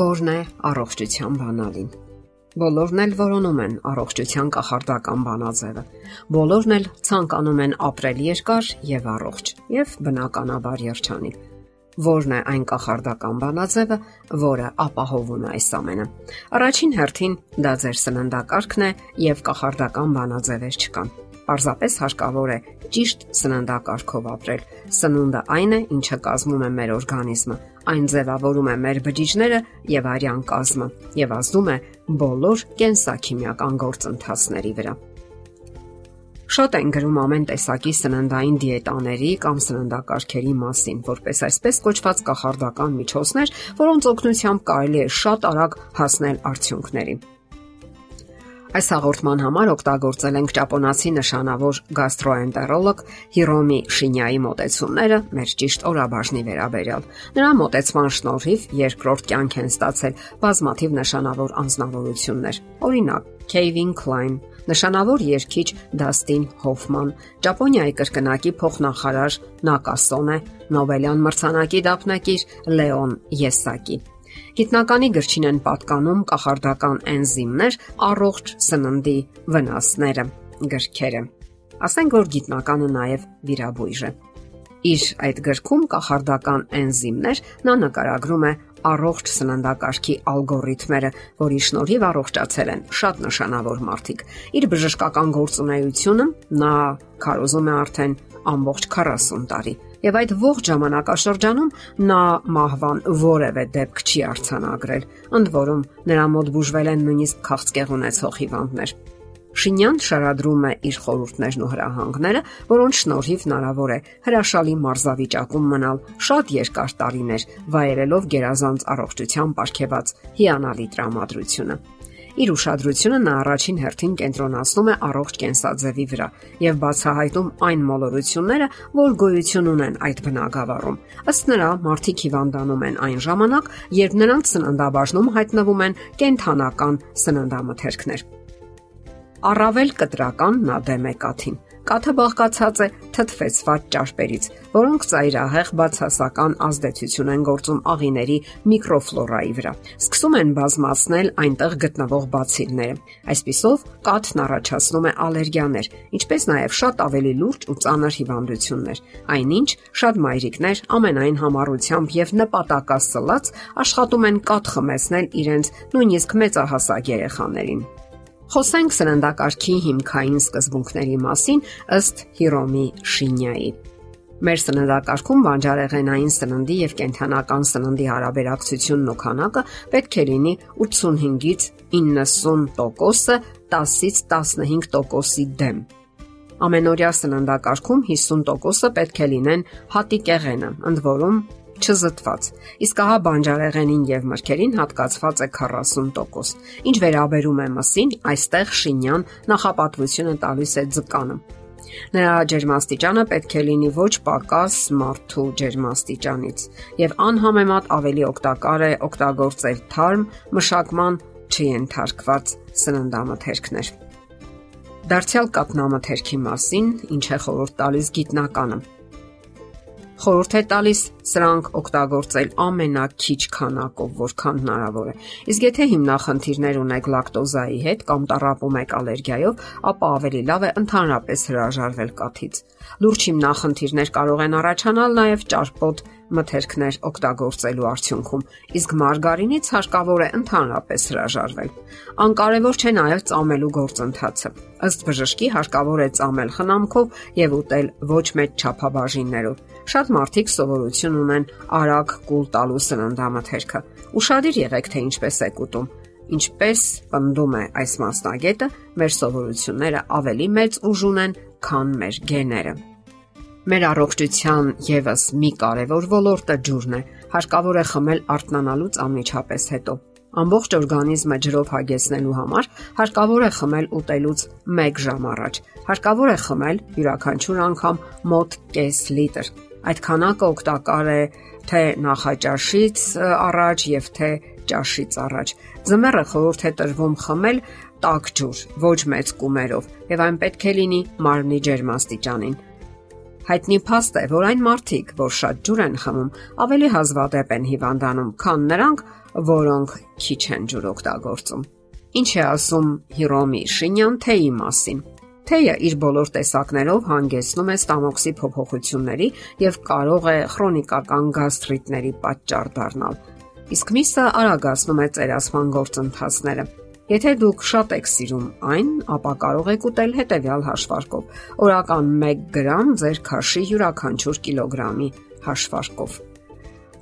Որն է առողջության բանալին։ Բոլորն էլ որոնում են առողջության կախարդական բանաձևը։ Բոլորն էլ ցանկանում են ապրել երկար եւ առողջ եւ բնականաբար երջանիկ։ Որն է այն կախարդական բանաձևը, որը ապահովում է այս ամենը։ Առաջին հերթին դա ձեր սննդակարգն է եւ կախարդական բանաձևեր չկան։ Պարզապես հարկավոր է ճիշտ սննդակարգով ապրել։ Սնունդը այն է, ինչը կազմում է մեր օրգանիզմը, Այն ձևավորում է մեր բջիջները եւ արյան կազմը եւ ազդում է բոլոր կենսաքիմիական գործընթացների վրա։ Շատ են գրում ամեն տեսակի սննդային դիետաների կամ սննդակարգերի մասին, որպես այսպես կոչված կախարդական միջոցներ, որոնց օգնությամբ կարելի է շատ արագ հասնել արդյունքների։ Այս հաղորդման համար օգտագործել ենք ճապոնացի նշանավոր գաստրոենտերոլոգ Հիրոմի Շինյայի մոտեցումները մեր ճիշտ օրաբաժնի վերաբերյալ։ Նրա մոտեցման շնորհիվ երկրորդ կյանք են ստացել բազմաթիվ նշանավոր անznավորություններ։ Օրինակ, Kevin Klein, նշանավոր երգիչ Դաստին Հոֆման, Ճապոնիայի կրկնակի փոխնախարար Նակասոնե, Նոբելյան մրցանակի դափնեկիր Լեոն Եսակի։ Գիտնականի գրչին են պատկանում կախարդական էնզիմներ, առողջ սննդի վնասները, գրքերը։ Ասենք որ գիտնականը նաև վիրաբույժ է։ Իր այդ գրքում կախարդական էնզիմներ նա նկարագրում է առողջ սննդակարգի ալգորիթմերը, որի շնորհիվ առողջացել են շատ նշանավոր մարդիկ։ Իր բժշկական գործունեությունը նա քարոզում է արդեն ամբողջ 40 տարի եւ այդ ողջ ժամանակաշրջանում նա մահվան որևէ դեպք չի արցանագրել։ Ընդ որում նրա մոտ բուժվել են նույնիսկ քաղցկեղ ունեցող հիվանդներ։ Շինյան շարադրում է իր խորհուրդներն ու հրահանգները, որոնց շնորհիվ հնարավոր է հրաշալի մարզավիճակում մնալ շատ երկար տարիներ, վայելելով գերազանց առողջության ապարգևած հիանալի տրամադրությունը։ Իր ուշադրությունը նա առաջին հերթին կենտրոնացնում է առողջ կենսաձևի վրա եւ բացահայտում այն մոլորությունները, որ գոյություն ունեն այդ բնագավառում։ Ըստ նրա, մարդիկ հիվանդանում են այն ժամանակ, երբ նրանց սննդաբաժնում հայտնվում են կենթանական սննդամթերքներ։ Առավել կտրական նա դեմ է կաթին Կաթը բաղկացած է թթվեցված ճարպերից, որոնք ծայրահեղ բացասական ազդեցություն են գործում աղիների միկրոֆլորայի վրա։ Սկսում են բազմացնել այնտեղ գտնվող բացիլները։ Այսպիսով կաթն առաջացնում է ալերգիաներ, ինչպես նաև շատ ավելի լուրջ ու ծանր հիվանդություններ։ Այնինչ շատ մայրիկներ ամենայն համառությամբ եւ նպատակասլաց աշխատում են կաթ խմեցնել իրենց նույնիսկ մեծահասակ երեխաներին։ Խոսենք սննդակարգի հիմքային սկզբունքների մասին ըստ Հիրոմի Շինյայի։ Մեր սննդակարգում բանջարեղենային սննդի եւ կենթանական սննդի հարաբերակցությունն ու քանակը պետք է լինի 85-ից 90%-ը 10-ից 15%-ի դեմ։ Ամենօրյա սննդակարգում 50%-ը պետք է լինեն հատիկեղենը, ընդ որում չզտված։ Իսկ ահա բանջարեղենին եւ մրգերին հատկացված է 40%։ Ինչ վերաբերում է մսին, այստեղ շինյան նախապատվությունը տալիս է ձկանը։ Նրա ջերմաստիճանը պետք է լինի ոչ պակաս մարդու ջերմաստիճանից եւ անհամեմատ ավելի օգտակար է օգտագործել թարմ մշակման չընթարկված սննդամթերքներ։ Դարձյալ կատնամթերքի մասին ինչ է խորհուրդ տալիս գիտնականը խորհուրդ է տալիս սրանք օգտագործել ամենակիչ քանակով, որքան հնարավոր է։ Իսկ եթե հիմնախնդիրներ ունեք լակտոզայի հետ կամ տարապում եք ալերգիայով, ապա ավելի լավ է ընդհանրապես հրաժարվել կաթից։ Լուրջ հիմնախնդիրներ կարող են առաջանալ նաև ճարպոտ մթերքներ օգտագործելու արդյունքում, իսկ մարգարինից հարկավոր է ընդհանրապես հրաժարվել։ Անկարևոր չէ նաև ծամելու գործընթացը։ Ըստ բժշկի հարկավոր է ծամել խնամքով եւ ուտել ոչ մեծ չափաբաժիններով։ Շատ մարդիկ սովորություն ունեն արագ կուլ տալու սննդամթերքը։ Ուշադիր եղեք թե ինչպես եք ուտում։ Ինչպես պնդում է այս մասնագետը, մեր սովորությունները ավելի մեծ ուժ ունեն, քան մեր գեները։ Մեր առողջության եւս մի կարևոր ոլորտը ջուրն է։ Հարկավոր է խմել արթնանալուց անմիջապես հետո։ Ամբողջ օրգանիզմը ջրով հագեցնելու համար հարկավոր է խմել ուտելուց 1 ժամ առաջ։ Հարկավոր է խմել յուրաքանչյուր անգամ մոտ կես լիտր։ Այդ քանակը օգտակար է թե նախաճաշից առաջ եւ թե ճաշից առաջ։ Ձմեռը խորհուրդ է տրվում խմել տաք ջուր, ոչ մեծ կումերով, եւ այն պետք է լինի մարմնի ջերմաստիճանին։ Հայտնի փաստ է, որ այն մարդիկ, որ շատ ջուր են խմում, ավելի հազվադեպ են հիվանդանում, քան նրանք, որոնք քիչ են ջուր օգտագործում։ Ինչ է ասում Հիրոմի Շինյան թեյի մասին։ Թեյը իր բոլոր տեսակներով հանգեցնում է ստամոքսի փոփոխությունների եւ կարող է քրոնիկական գաստրիտների պատճառ դառնալ։ Իսկ միսը արագացնում է ծերասման գործընթացները։ Եթե դուք շատ եք սիրում այն, ապա կարող եք ուտել հետեւյալ հաշվարկով. օրական 1 գրամ ձեր քաշի յուրաքանչյուր կիլոգրամի հաշվարկով։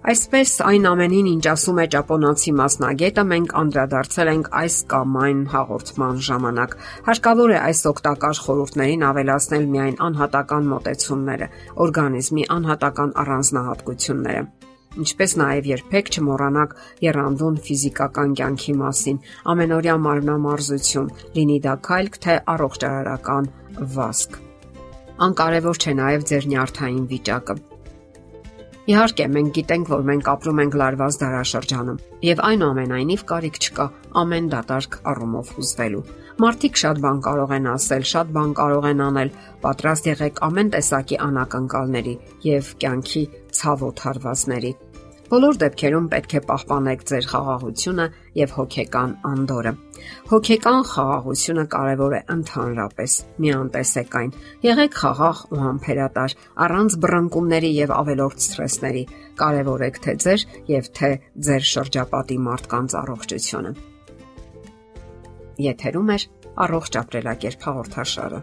Այսպես այն ամենին, ինչ ասում է ճապոնացի մասնագետը, մենք անդրադարձել ենք այս կամ այն հաղորդման ժամանակ։ Հարկավոր է այս օգտակար խորհուրդներին ավելացնել միայն անհատական մոտեցումները, օրգանիզմի անհատական առանձնահատկությունները ինչպես նաև երբեք չմոռանաք երանդուն ֆիզիկական կյանքի մասին, ամենօրյա մարմնամարզություն, լինի դա քայլք թե առողջարարական վազք։ Անկարևոր չէ նաև ձեր նյարդային վիճակը։ Իհարկե, մենք գիտենք, որ մենք ապրում ենք լարված դարաշրջանում, եւ այնուամենայնիվ կարիք չկա ամեն դատարկ առումով հուզվելու։ Մարդիկ շատ բան կարող են ասել, շատ բան կարող են անել, պատրաստ եղեք ամեն տեսակի անակնկալների եւ կյանքի ցավոտ հարվածների Բոլոր դեպքերում պետք է պահպանեք ձեր խաղաղությունը եւ հոգեկան անդորը։ Հոգեկան խաղաղությունը կարևոր է ընդհանրապես։ Մի անտեսեք այն։ Եղեք խաղաղ ու համբերատար, առանց բռնկումների եւ ավելորդ սթրեսների։ Կարևորեք թե ձեր եւ թե ձեր շրջապատի մարդկանց առողջությունը։ Եթերում է առողջ ապրելակերպ հաղորդաշարը։